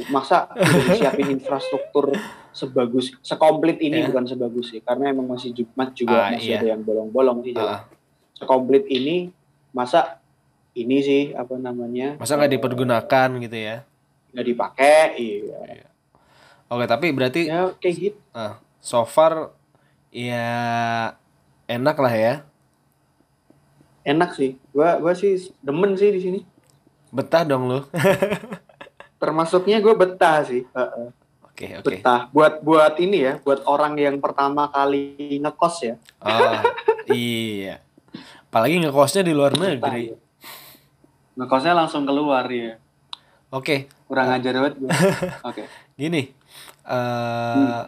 Masa udah disiapin infrastruktur sebagus, sekomplit ini Ya. bukan sebagus sih, karena emang masih Jumat juga Ah, masih iya. ada yang bolong-bolong sih. jalan. Ah, Sekomplit ini, masa ini sih apa namanya? masa nggak dipergunakan gitu ya? Nggak dipakai, iya. Oke, tapi berarti Ya kayak gitu. so far ya enak lah ya. Enak sih. Gua gua sih demen sih di sini. Betah dong lu. Termasuknya gue betah sih. Heeh. Oke, oke. Betah. Buat buat ini ya, buat orang yang pertama kali ngekos ya. Oh, iya. Apalagi ngekosnya di luar Betah, negeri. ya. Ngekosnya langsung keluar ya. Oke, Kurang ajar banget gue. Oke. gini. eh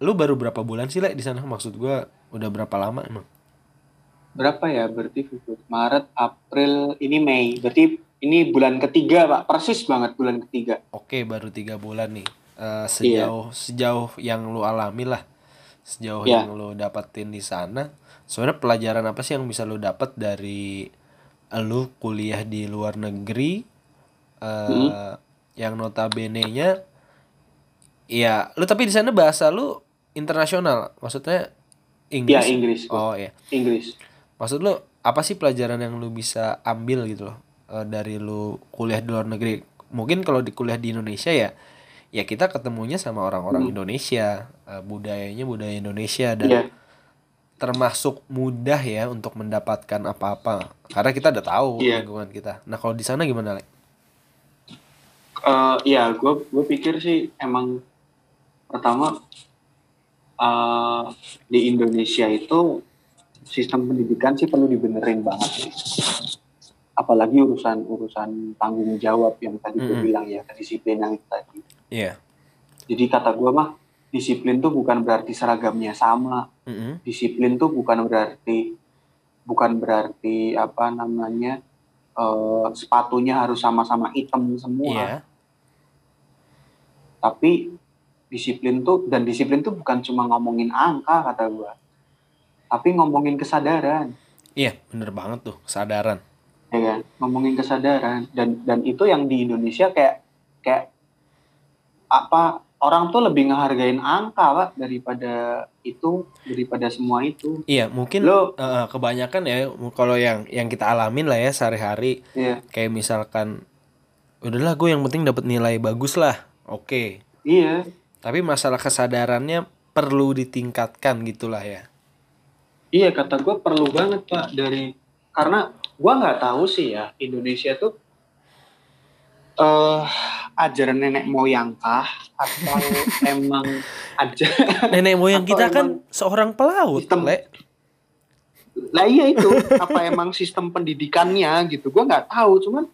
lu baru berapa bulan sih, Le, di sana? Maksud gua udah berapa lama emang? Berapa ya? Berarti Maret, April, ini Mei. Berarti ini bulan ketiga, Pak. Persis banget bulan ketiga. Oke, baru tiga bulan nih. Iya. Eh, sejauh sejauh yang lu alami lah, sejauh Iya. yang lu dapetin di sana, sebenarnya pelajaran apa sih yang bisa lu dapat dari lu kuliah di luar negeri, eh Hmm. yang notabene-nya, ya lu tapi di sana bahasa lu internasional, maksudnya Ya, Inggris. Inggris. gua. Oh iya, Inggris. maksud lu apa sih pelajaran yang lu bisa ambil gitu loh eh, dari lu kuliah di luar negeri? Mungkin kalau di kuliah di Indonesia ya, ya kita ketemunya sama orang-orang Hmm. Indonesia, eh, budayanya budaya Indonesia dan Iya. Termasuk mudah ya untuk mendapatkan apa-apa karena kita udah tahu Iya. lingkungan kita. Nah kalau di sana gimana? Eh, ya, gue gue pikir sih emang pertama eh, di Indonesia itu sistem pendidikan sih perlu dibenerin banget. sih. Apalagi urusan urusan tanggung jawab yang tadi gue Mm-mm. bilang ya kedisiplinan itu tadi. Iya. Jadi kata gue mah disiplin tuh bukan berarti seragamnya sama. Mm-mm. Disiplin tuh bukan berarti bukan berarti apa namanya eh, sepatunya harus sama-sama hitam semua. Iya. tapi disiplin tuh dan disiplin tuh bukan cuma ngomongin angka kata gua tapi ngomongin kesadaran Iya, bener banget tuh, kesadaran. ya kan ngomongin kesadaran dan dan itu yang di Indonesia kayak kayak apa orang tuh lebih ngehargain angka pak daripada itu daripada semua itu Iya, mungkin lo eh, kebanyakan ya kalau yang yang kita alamin lah ya sehari-hari ya kayak misalkan udahlah gue yang penting dapat nilai bagus lah. Oke. iya Tapi masalah kesadarannya perlu ditingkatkan gitulah ya. iya kata gue perlu banget pak dari karena gua nggak tahu sih ya Indonesia tuh eh ajaran nenek moyang kah atau emang aja Nenek moyang kita kan seorang pelaut, sistem- Le. lah iya itu apa emang sistem pendidikannya gitu gue nggak tahu cuman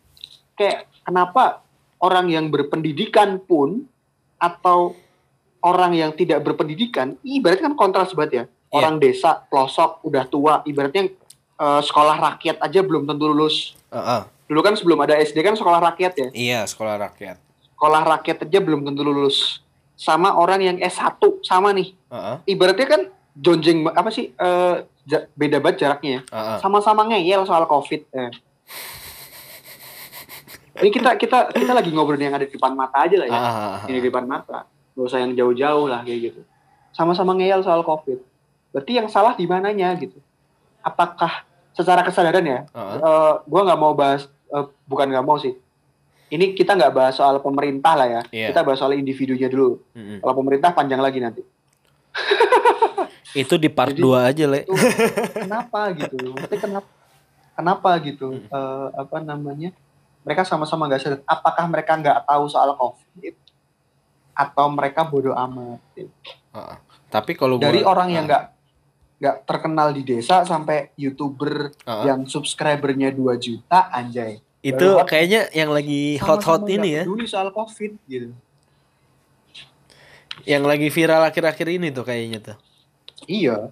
kayak kenapa orang yang berpendidikan pun atau orang yang tidak berpendidikan ibaratnya kan kontras banget ya Iya. orang desa pelosok udah tua ibaratnya eh, sekolah rakyat aja belum tentu lulus Heeh. dulu kan sebelum ada SD kan sekolah rakyat ya Iya, sekolah rakyat. Sekolah rakyat aja belum tentu lulus. Sama orang yang S1 sama nih. Heeh. ibaratnya kan jonjeng apa sih ja- beda banget jaraknya ya. Heeh. sama-sama ngeyel soal covid ya. ini kita kita kita lagi ngobrolin yang ada di depan mata aja lah ya. Ah, yang di depan mata. Gak usah yang jauh-jauh lah kayak gitu. Sama-sama ngeyel soal covid. Berarti yang salah di mananya gitu. Apakah secara kesadaran ya Heeh. eh, gua nggak mau bahas eh, bukan nggak mau sih ini kita nggak bahas soal pemerintah lah ya Iya. kita bahas soal individunya dulu Mm-mm. kalau pemerintah panjang lagi nanti Itu di part Jadi- 2 aja, Le. itu kenapa gitu Maksudnya kenapa kenapa gitu Hmm. Eh, apa namanya mereka sama-sama nggak sadar apakah mereka nggak tahu soal covid atau mereka bodoh amat gitu. Heeh. Tapi kalau gua- dari orang yang ah, nggak nggak terkenal di desa sampai youtuber Heeh. yang subscribernya 2 juta anjay itu Baru- kayaknya yang lagi hot-hot ini ya. peduli soal covid gitu Yang lagi viral akhir-akhir ini tuh kayaknya tuh. Iya,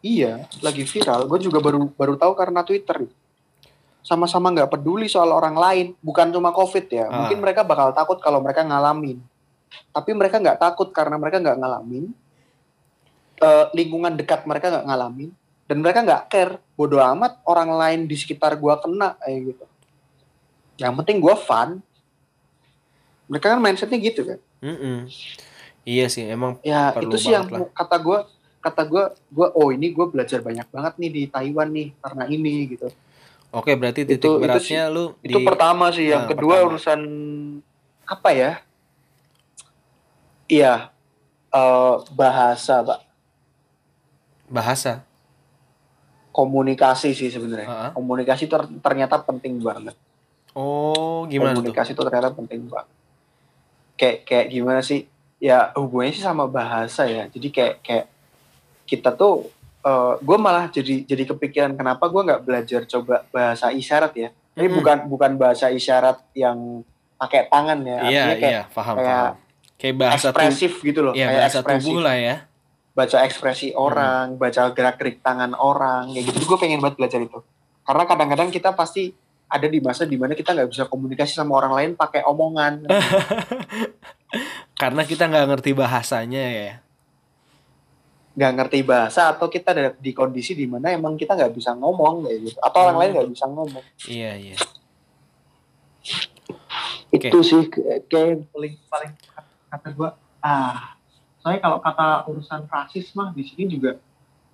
iya, lagi viral. Gue juga baru baru tahu karena Twitter. Sama-sama nggak peduli soal orang lain, bukan cuma COVID ya. Ah. Mungkin mereka bakal takut kalau mereka ngalamin. Tapi mereka nggak takut karena mereka nggak ngalamin. Eh, lingkungan dekat mereka nggak ngalamin dan mereka nggak care. Bodoh amat orang lain di sekitar gua kena kayak gitu. Yang penting gua fun. Mereka kan mindsetnya gitu kan. Mm-mm. Iya sih, emang ya Perlu itu sih yang banget kata gue kata gue gue oh ini gue belajar banyak banget nih di Taiwan nih karena ini gitu oke berarti titik Itu- itu beratnya lu itu di pertama sih yang Nah, kedua pertama. urusan apa ya iya eh, bahasa pak bahasa. komunikasi sih sebenarnya Ah. komunikasi itu ter- ternyata penting banget Oh, gimana tuh? komunikasi itu ternyata penting banget kayak kayak gimana sih? Ya hubungannya sih sama bahasa ya. Jadi kayak kayak kita tuh gue malah jadi jadi kepikiran kenapa gue nggak belajar coba bahasa isyarat ya. Ini Mm-mm. bukan bukan bahasa isyarat yang pakai tangan ya. Iya, kayak iya, paham, kayak paham. Kayak bahasa ekspresif gitu loh Iya, kayak bahasa ekspresif. tubuh lah ya. baca ekspresi orang baca gerak gerik tangan orang kayak gitu. Gue pengen banget belajar itu. Karena kadang-kadang kita pasti ada di masa di mana kita nggak bisa komunikasi sama orang lain pakai omongan Karena kita nggak ngerti bahasanya ya. nggak ngerti bahasa atau kita ada di kondisi di mana emang kita nggak bisa ngomong kayak gitu atau orang Hmm. lain nggak bisa ngomong Iya, iya. Oke. itu sih kayak kayak paling paling kata gue ah soalnya kalau kata urusan rasis mah di sini juga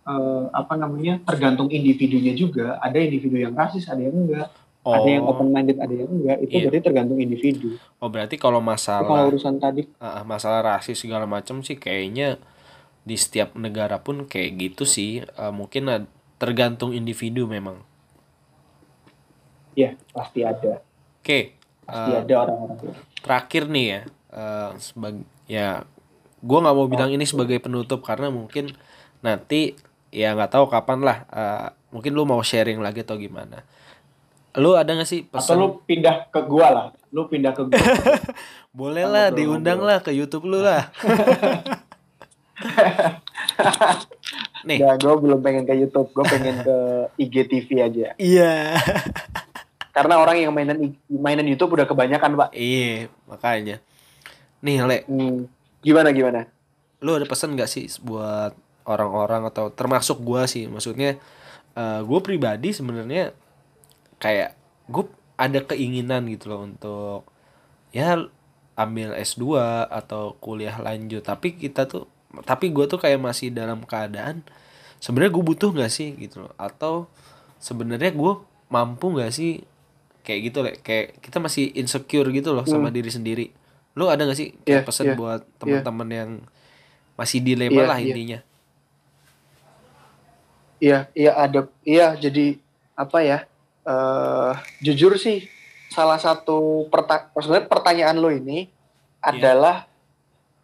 eh, apa namanya tergantung individunya juga ada individu yang rasis ada yang enggak Oh, ada yang open minded ada yang enggak itu Iya. berarti tergantung individu oh berarti kalau Tapi kalau masalah urusan tadi ah, masalah rasis segala macam sih kayaknya di setiap negara pun kayak gitu sih. Eh, mungkin ad- tergantung individu memang. ya pasti ada Oke. pasti eh, ada orang-orang gitu. terakhir nih ya eh sebagai ya gue nggak mau bilang ini sebagai penutup karena mungkin nanti ya nggak tahu kapan lah eh, mungkin lu mau sharing lagi atau gimana lu ada nggak sih atau pesan? lu pindah ke gua lah. Lu pindah ke gua. Boleh lah diundang lah ke YouTube lu lah. Nih. Ya gua belum pengen ke YouTube. Gua pengen ke IGTV aja. Iya. Karena orang yang mainan mainan YouTube udah kebanyakan pak. Iya makanya. Nih le. Hmm, gimana gimana? Lu ada pesan nggak sih buat orang-orang atau termasuk gua sih? Maksudnya eh gue pribadi sebenarnya kayak gue ada keinginan gitu loh untuk ya ambil S2 atau kuliah lanjut. Tapi kita tuh tapi gue tuh kayak masih dalam keadaan sebenarnya gue butuh nggak sih gitu loh? Atau sebenarnya gue mampu nggak sih kayak gitu lah kayak kita masih insecure gitu loh sama diri sendiri. Lu ada nggak sih kayak Iya, pesan iya, buat teman-teman yang masih dilema Iya, lah iya. intinya? Iya, iya ada, iya jadi apa ya? Eh jujur sih, salah satu perta pertanyaan lo ini adalah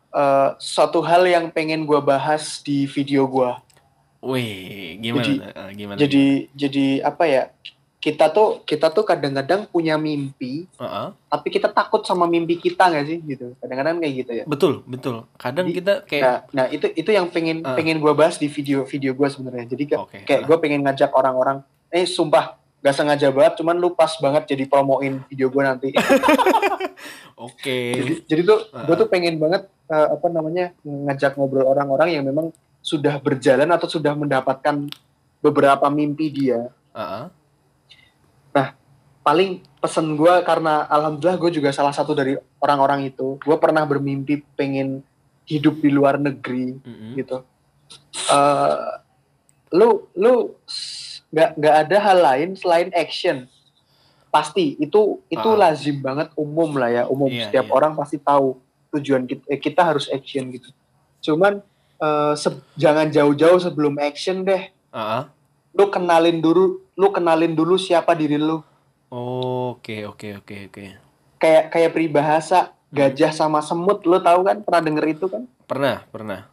eh suatu hal yang pengen gua bahas di video gua. Wih, gimana? Jadi- Eh, gimana? Jadi, jadi apa ya? Kita tuh, kita tuh kadang-kadang punya mimpi, Heeh. tapi kita takut sama mimpi kita nggak sih? Gitu. Kadang-kadang kayak gitu ya. Betul, betul. Kadang Jadi, kita kayak Nah, nah itu itu yang pengen Ah. pengen gua bahas di video-video gua sebenarnya. Jadi kayak Oke. kayak gue pengen ngajak orang-orang eh sumpah gak sengaja banget cuman lu pas banget jadi promoin video gue nanti Oke. jadi, jadi tuh gue tuh pengen banget eh, apa namanya ngajak ngobrol orang-orang yang memang sudah berjalan atau sudah mendapatkan beberapa mimpi dia Heeh. paling pesen gue karena alhamdulillah gue juga salah satu dari orang-orang itu gue pernah bermimpi pengen hidup di luar negeri Mm-mm. gitu. eh lu lu nggak nggak ada hal lain selain action. Pasti itu itu Ah. lazim banget umum lah ya umum Iya, setiap iya. orang pasti tahu tujuan kita eh, kita harus action gitu. Cuman eh, se- jangan jauh-jauh sebelum action deh. Heeh. Lu kenalin dulu lu kenalin dulu siapa diri lu. Oke, oke, oke, oke. Kayak kayak peribahasa Hmm. gajah sama semut lu tahu kan pernah denger itu kan? Pernah, pernah.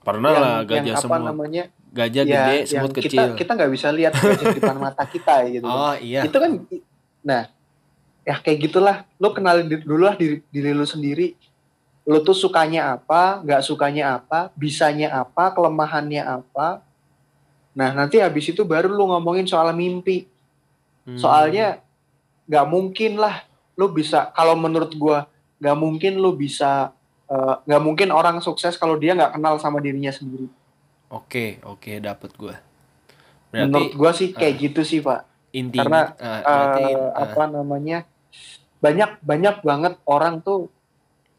Pernah yang, lah yang gajah apa semut. namanya? Gajah ya, gede, semut kita kecil. kita nggak bisa lihat gajah di depan mata kita gitu. Oh, iya. itu kan nah ya kayak gitulah lu kenalin dulu lah diri, diri lu sendiri lu tuh sukanya apa nggak sukanya apa bisanya apa kelemahannya apa nah nanti habis itu baru lu ngomongin soal mimpi Hmm. soalnya nggak mungkin lah lu bisa kalau menurut gua nggak mungkin lu bisa eh, nggak mungkin orang sukses kalau dia nggak kenal sama dirinya sendiri Oke, oke, dapat gua. menurut gua sih kayak gitu sih pak intinya karena, ah, berarti eh, ah, apa namanya banyak banyak banget orang tuh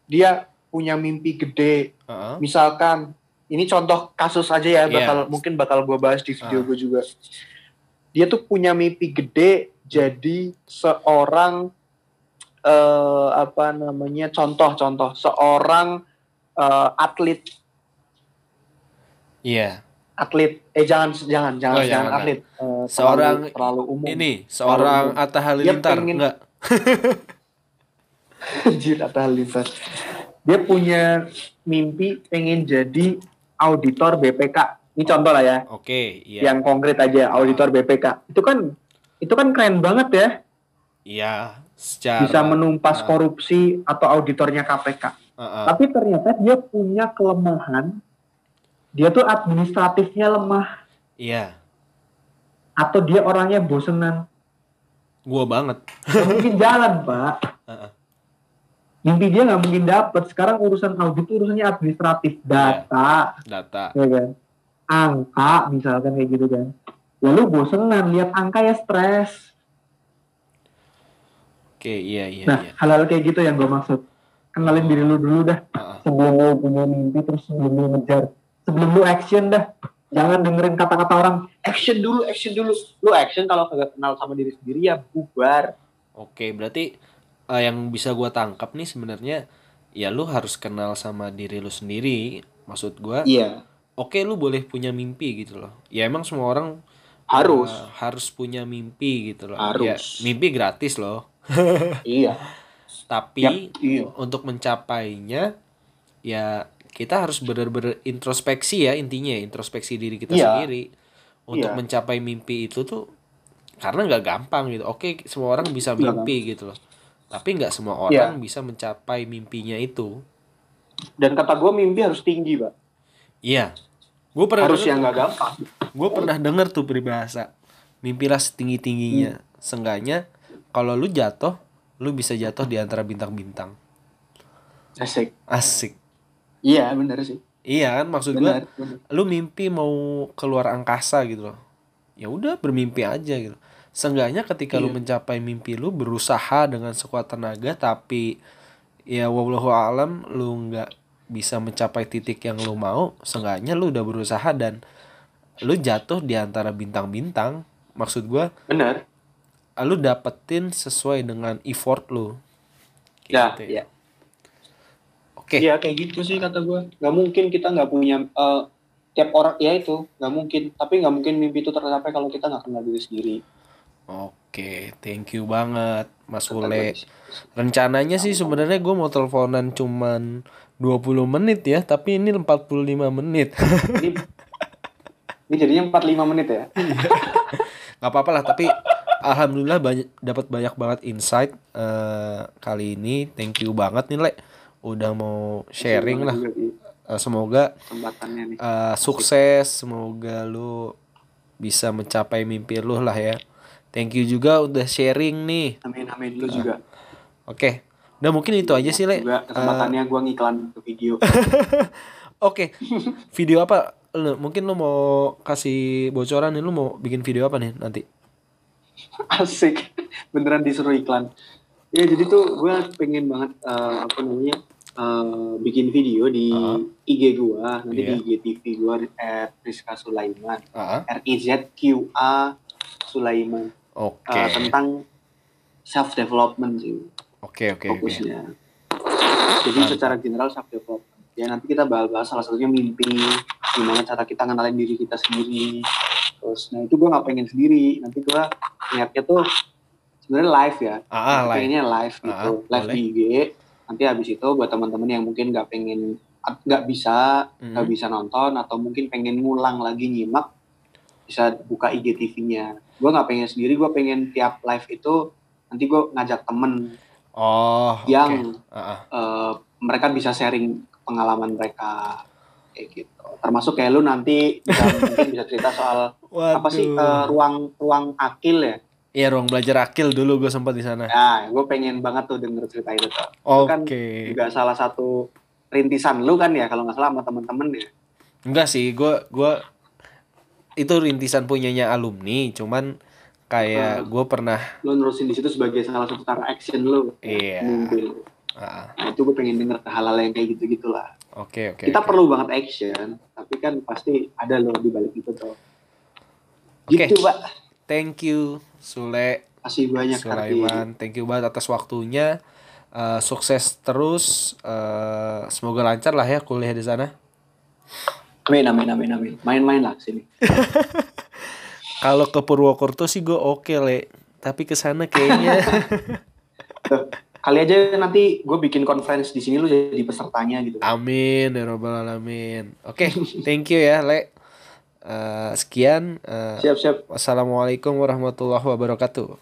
dia punya mimpi gede heeh. misalkan ini contoh kasus aja ya Iya. bakal mungkin bakal gue bahas di video Ah. gue juga dia tuh punya mimpi gede jadi seorang eh apa namanya contoh-contoh seorang eh, atlet Iya. atlet eh jangan jangan jangan Oh, jangan jangan, atlet Eh, Seorang terlalu, terlalu umum Ini seorang umum. Atta Halilintar pengen- enggak? Anjir Atta Halilintar. Dia punya mimpi pengen jadi auditor BPK. Ini contoh lah ya, Oke, iya. yang konkret aja auditor BPK. Itu kan itu kan keren banget ya, Iya, secara bisa menumpas ah. korupsi atau auditornya KPK. Heeh. Tapi ternyata dia punya kelemahan. Dia tuh administratifnya lemah Iya, atau dia orangnya bosenan. gua banget. Nggak mungkin jalan, Pak. Heeh. Mimpi dia nggak mungkin dapet. Sekarang urusan audit itu urusannya administratif, data, Data. ya kan angka misalkan kayak gitu kan lalu bosenan lihat angka ya stres Oke, iya iya nah iya. hal-hal kayak gitu yang gue maksud kenalin diri lu dulu dah Heeh. sebelum lu punya mimpi terus sebelum lu ngejar sebelum lu action dah jangan dengerin kata-kata orang action dulu action dulu lu action kalau kagak kenal sama diri sendiri ya bubar Oke, berarti eh, yang bisa gua tangkap nih sebenarnya ya lu harus kenal sama diri lu sendiri. Maksud gua, iya oke lu boleh punya mimpi gitu loh. Ya emang semua orang harus eh, harus punya mimpi gitu loh. Harus. Ya, mimpi gratis loh. iya Tapi iya untuk mencapainya ya kita harus benar-benar introspeksi ya intinya introspeksi diri kita Iya. sendiri. Untuk Iya. mencapai mimpi itu tuh karena nggak gampang gitu. Oke semua orang bisa mimpi gitu loh. Tapi nggak semua orang bisa mencapai mimpinya itu. Dan kata gue mimpi harus tinggi pak iya. Gue pernah harus denger, yang nggak gampang. gue pernah denger tuh peribahasa mimpilah setinggi tingginya Hmm. seenggaknya kalau lu jatuh lu bisa jatuh di antara bintang-bintang. Asik. Asik iya bener sih Iya kan maksud gue Benar, benar. lu mimpi mau keluar angkasa gitu loh. Ya udah bermimpi aja gitu. Seenggaknya ketika lu Iya. mencapai mimpi lu berusaha dengan sekuat tenaga tapi ya wallahu alam lu nggak bisa mencapai titik yang lu mau, seenggaknya lu udah berusaha dan lu jatuh di antara bintang-bintang. Maksud gua Benar. lu dapetin sesuai dengan effort lu. Ya, Gitu ya. Oke. Iya kayak gitu sih kata gue. Nggak mungkin kita nggak punya eh, tiap orang ya itu nggak mungkin. Tapi nggak mungkin mimpi itu tercapai kalau kita nggak kenal diri sendiri. Oke, thank you banget Mas Ule. Rencananya sih sebenarnya gue mau teleponan cuman 20 menit ya, tapi ini 45 menit. Ini, ini jadinya 45 menit ya. Gak apa-apa lah, tapi alhamdulillah banyak dapat banyak banget insight eh, kali ini. Thank you banget nih, Le. Udah mau sharing lah. Eh, semoga eh, sukses, semoga lu bisa mencapai mimpi lu lah ya. Thank you juga udah sharing nih. Amin amin lu juga. Oke. Udah mungkin itu aja sih, Le. Juga kesempatannya gue ngiklan ke video. Oke, video apa? Lu, mungkin lu mau kasih bocoran nih, lu mau bikin video apa nih nanti? Asik. Beneran disuruh iklan. Ya jadi tuh gue pengen banget eh, apa namanya eh, bikin video di Ah. IG gue nanti Iya. di IGTV gue at Rizka Sulaiman Ah, R I Z Q A Sulaiman oke, Eh, tentang self development sih oke, oke, oke. fokusnya. Jadi Mantap. secara general self development. Ya nanti kita bahas salah satunya mimpi, gimana cara kita ngenalin diri kita sendiri. Terus, nah itu gue nggak pengen sendiri. Nanti gue niatnya tuh sebenarnya live ya. Ah, ah, live. pengennya live Ah, gitu, ah, live boleh. di IG. Nanti habis itu buat teman-teman yang mungkin nggak pengen, nggak bisa, nggak Hmm. bisa nonton atau mungkin pengen ngulang lagi nyimak, bisa buka IGTV-nya. Gue nggak pengen sendiri, gue pengen tiap live itu nanti gue ngajak temen Oh, yang Ah, ah. eh, mereka bisa sharing pengalaman mereka kayak gitu. Termasuk kayak lu nanti bisa mungkin bisa cerita soal apa sih Waduh. eh, ruang ruang akil ya. Iya, ruang belajar akil dulu gue sempat di sana. Nah, gue pengen banget tuh denger cerita itu tuh. Kan Oke. juga salah satu rintisan lu kan ya kalau nggak salah sama temen-temen ya. Enggak sih, gue gua itu rintisan punyanya alumni, cuman kayak Ah. gue pernah Lu nerusin di situ sebagai salah satu cara action lu. Iya. Mimpi lu. Ah, ah. Nah, itu gue pengen denger hal-hal yang kayak gitu-gitu lah. Oke, oke. Kita oke. perlu banget action, tapi kan pasti ada loh di balik itu tuh. Oke. Gitu, Pak. Thank you Sule Kasih banyak. Sulaiman. Thank you banget atas waktunya. Eh, sukses terus. Eh, semoga lancar lah ya kuliah di sana. Amin, amin, amin, amin. Main-main lah sini. Kalau ke Purwokerto sih gue oke le. Tapi ke sana kayaknya Kali aja nanti gue bikin conference di sini lu jadi pesertanya gitu. amin ya robbal alamin. Oke, thank you ya le. Eh, sekian. Eh, Siap, siap. wassalamualaikum warahmatullahi wabarakatuh.